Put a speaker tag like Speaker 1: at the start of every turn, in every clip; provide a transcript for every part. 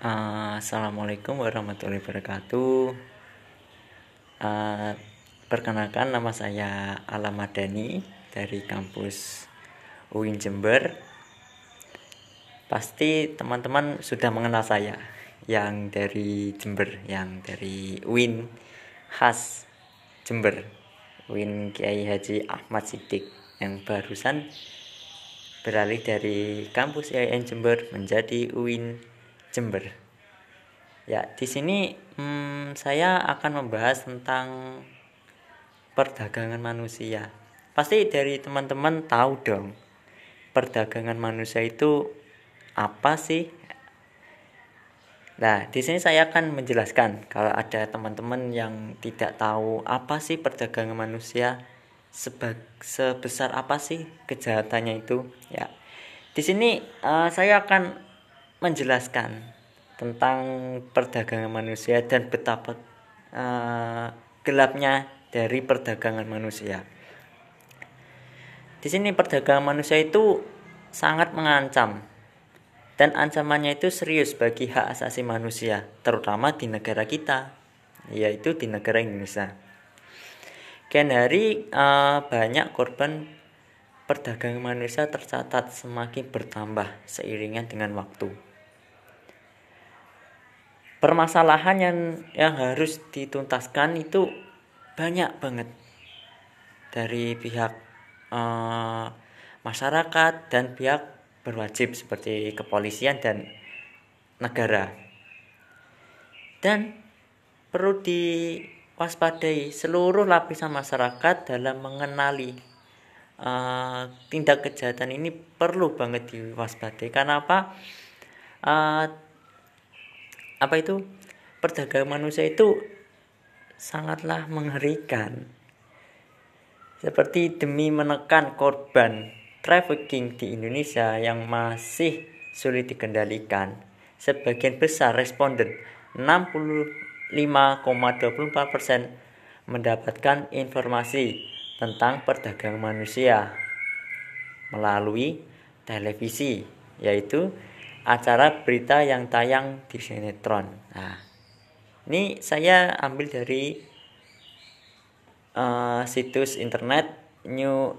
Speaker 1: Uh, Assalamualaikum warahmatullahi wabarakatuh. Uh, perkenalkan nama saya Alam Madani dari kampus UIN Jember. Pasti teman-teman sudah mengenal saya yang dari Jember, yang dari UIN khas Jember. UIN Kiai Haji Ahmad Sidik yang barusan beralih dari kampus IAIN Jember menjadi UIN Jember. Ya, di sini hmm, saya akan membahas tentang perdagangan manusia. Pasti dari teman-teman tahu dong, perdagangan manusia itu apa sih? Nah, di sini saya akan menjelaskan kalau ada teman-teman yang tidak tahu apa sih perdagangan manusia, sebesar apa sih kejahatannya itu, ya. Di sini uh, saya akan menjelaskan tentang perdagangan manusia dan betapa uh, gelapnya dari perdagangan manusia. Di sini perdagangan manusia itu sangat mengancam dan ancamannya itu serius bagi hak asasi manusia, terutama di negara kita, yaitu di negara Indonesia. Kian hari uh, banyak korban perdagangan manusia tercatat semakin bertambah seiringan dengan waktu permasalahan yang yang harus dituntaskan itu banyak banget dari pihak uh, masyarakat dan pihak berwajib seperti kepolisian dan negara. Dan perlu diwaspadai seluruh lapisan masyarakat dalam mengenali uh, tindak kejahatan ini perlu banget diwaspadai. Karena apa? Uh, apa itu? Perdagangan manusia itu sangatlah mengerikan. Seperti demi menekan korban trafficking di Indonesia yang masih sulit dikendalikan. Sebagian besar responden 65,24% mendapatkan informasi tentang perdagangan manusia melalui televisi yaitu acara berita yang tayang di sinetron. Nah, ini saya ambil dari uh, situs internet new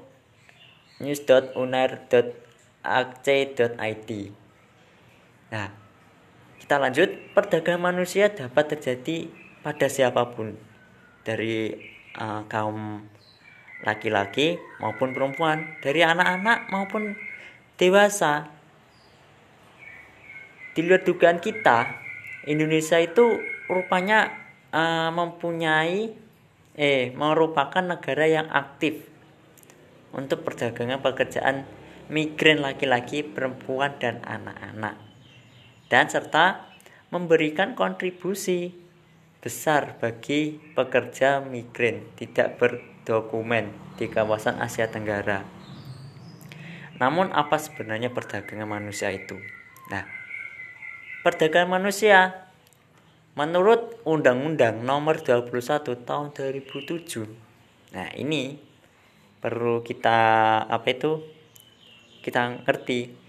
Speaker 1: news.unair.ac.id. Nah, kita lanjut. Perdagangan manusia dapat terjadi pada siapa pun dari uh, kaum laki-laki maupun perempuan, dari anak-anak maupun dewasa di luar dugaan kita Indonesia itu rupanya uh, mempunyai eh merupakan negara yang aktif untuk perdagangan pekerjaan migran laki-laki, perempuan dan anak-anak. Dan serta memberikan kontribusi besar bagi pekerja migran tidak berdokumen di kawasan Asia Tenggara. Namun apa sebenarnya perdagangan manusia itu? Nah, perdagangan manusia menurut Undang-Undang Nomor 21 Tahun 2007. Nah, ini perlu kita apa itu? Kita ngerti.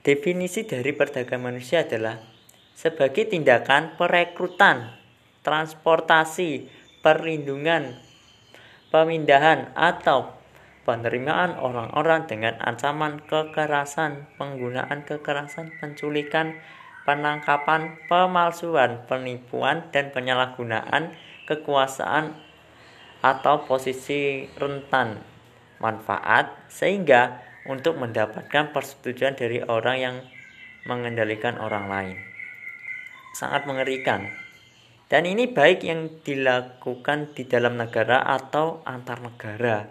Speaker 1: Definisi dari perdagangan manusia adalah sebagai tindakan perekrutan, transportasi, perlindungan, pemindahan atau penerimaan orang-orang dengan ancaman kekerasan, penggunaan kekerasan, penculikan, penangkapan, pemalsuan, penipuan, dan penyalahgunaan kekuasaan atau posisi rentan manfaat sehingga untuk mendapatkan persetujuan dari orang yang mengendalikan orang lain. Sangat mengerikan. Dan ini baik yang dilakukan di dalam negara atau antar negara.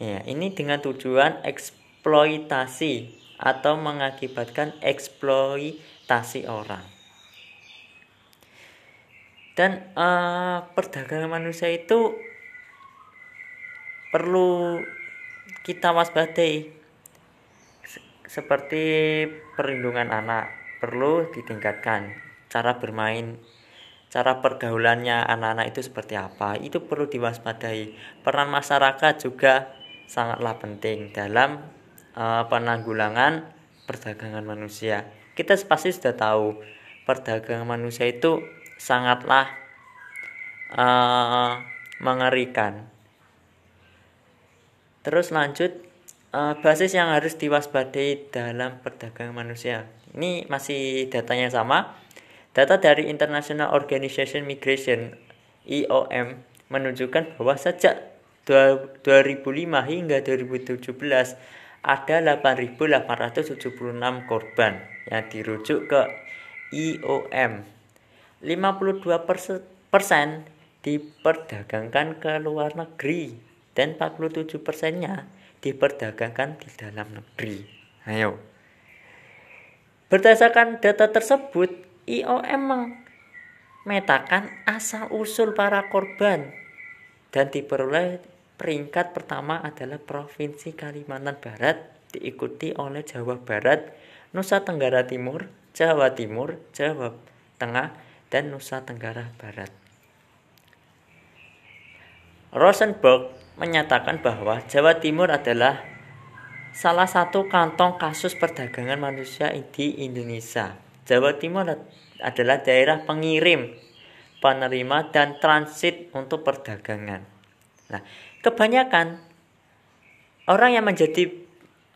Speaker 1: Ya, ini dengan tujuan eksploitasi atau mengakibatkan eksploitasi orang. Dan uh, perdagangan manusia itu perlu kita waspadai. Seperti perlindungan anak perlu ditingkatkan. Cara bermain cara pergaulannya anak-anak itu seperti apa itu perlu diwaspadai. Peran masyarakat juga sangatlah penting dalam uh, penanggulangan perdagangan manusia. Kita pasti sudah tahu perdagangan manusia itu sangatlah uh, mengerikan. Terus lanjut uh, basis yang harus diwaspadai dalam perdagangan manusia. Ini masih datanya sama. Data dari International Organization Migration IOM menunjukkan bahwa sejak 2005 hingga 2017 ada 8.876 korban yang dirujuk ke IOM. 52 persen diperdagangkan ke luar negeri dan 47 persennya diperdagangkan di dalam negeri. Ayo. Berdasarkan data tersebut, IOM memetakan asal usul para korban dan diperoleh peringkat pertama adalah Provinsi Kalimantan Barat diikuti oleh Jawa Barat, Nusa Tenggara Timur, Jawa Timur, Jawa Tengah, dan Nusa Tenggara Barat. Rosenberg menyatakan bahwa Jawa Timur adalah salah satu kantong kasus perdagangan manusia di Indonesia. Jawa Timur adalah daerah pengirim, penerima, dan transit untuk perdagangan. Nah, kebanyakan orang yang menjadi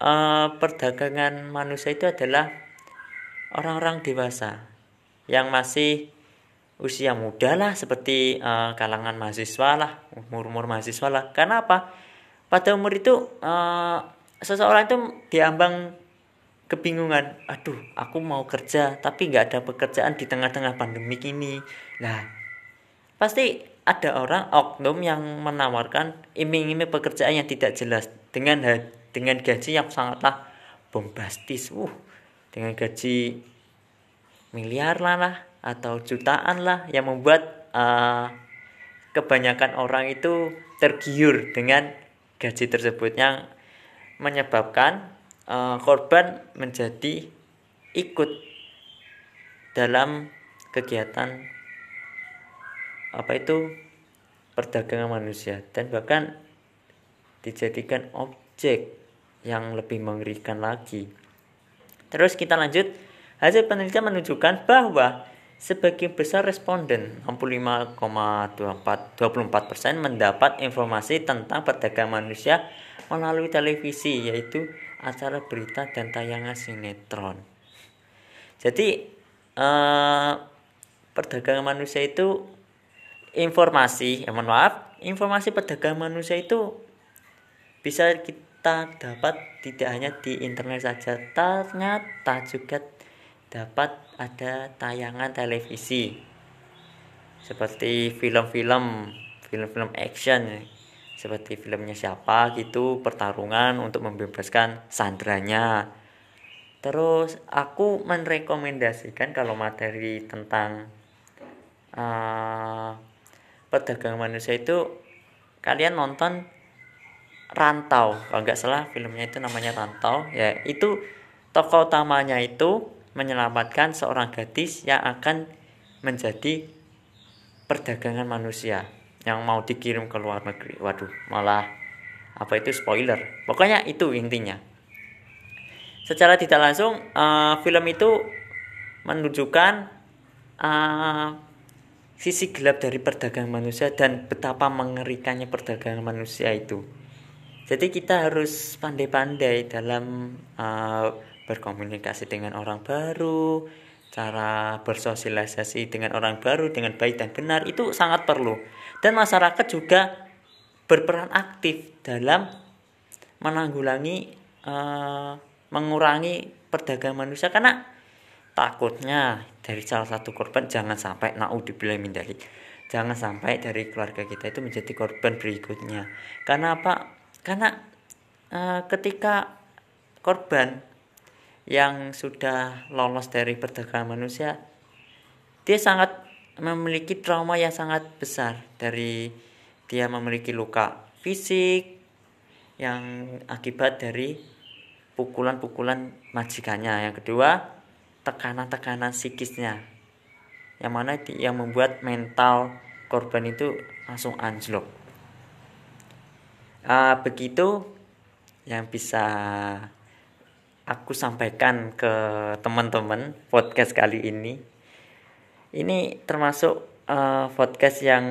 Speaker 1: uh, perdagangan manusia itu adalah orang-orang dewasa yang masih usia muda lah seperti uh, kalangan mahasiswa lah umur-umur mahasiswa lah. Karena apa? Pada umur itu uh, seseorang itu diambang kebingungan aduh aku mau kerja tapi nggak ada pekerjaan di tengah-tengah pandemi ini nah pasti ada orang oknum yang menawarkan iming-iming pekerjaan yang tidak jelas dengan dengan gaji yang sangatlah bombastis. Uh, dengan gaji miliar lah, lah atau jutaan lah yang membuat uh, kebanyakan orang itu tergiur dengan gaji tersebut yang menyebabkan uh, korban menjadi ikut dalam kegiatan apa itu perdagangan manusia dan bahkan dijadikan objek yang lebih mengerikan lagi. Terus kita lanjut, hasil penelitian menunjukkan bahwa sebagian besar responden 65,24 24% mendapat informasi tentang perdagangan manusia melalui televisi yaitu acara berita dan tayangan sinetron. Jadi eh, perdagangan manusia itu informasi, ya mohon maaf, informasi perdagangan manusia itu bisa kita dapat tidak hanya di internet saja, ternyata juga dapat ada tayangan televisi. Seperti film-film, film-film action. Seperti filmnya siapa gitu pertarungan untuk membebaskan sandranya. Terus aku merekomendasikan kalau materi tentang uh, perdagangan manusia itu kalian nonton Rantau. Kalau nggak salah filmnya itu namanya Rantau. Ya itu tokoh utamanya itu menyelamatkan seorang gadis yang akan menjadi perdagangan manusia yang mau dikirim ke luar negeri. Waduh malah apa itu spoiler. Pokoknya itu intinya. Secara tidak langsung uh, film itu menunjukkan uh, sisi gelap dari perdagangan manusia dan betapa mengerikannya perdagangan manusia itu. Jadi kita harus pandai-pandai dalam uh, berkomunikasi dengan orang baru, cara bersosialisasi dengan orang baru dengan baik dan benar itu sangat perlu. Dan masyarakat juga berperan aktif dalam menanggulangi uh, mengurangi perdagangan manusia karena takutnya dari salah satu korban jangan sampai naudzubillah min dalik jangan sampai dari keluarga kita itu menjadi korban berikutnya. Karena apa? Karena uh, ketika korban yang sudah lolos dari perdagangan manusia dia sangat memiliki trauma yang sangat besar. Dari dia memiliki luka fisik yang akibat dari pukulan-pukulan majikannya. Yang kedua tekanan-tekanan psikisnya. Yang mana yang membuat mental korban itu langsung anjlok. Uh, begitu yang bisa aku sampaikan ke teman-teman podcast kali ini. Ini termasuk uh, podcast yang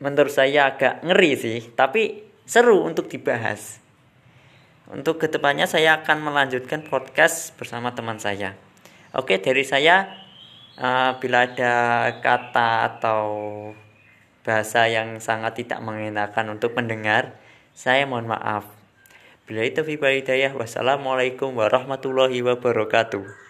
Speaker 1: menurut saya agak ngeri sih, tapi seru untuk dibahas. Untuk ke depannya saya akan melanjutkan podcast bersama teman saya. Oke, dari saya uh, bila ada kata atau bahasa yang sangat tidak mengenakan untuk mendengar, saya mohon maaf. Bila itu wassalamualaikum warahmatullahi wabarakatuh.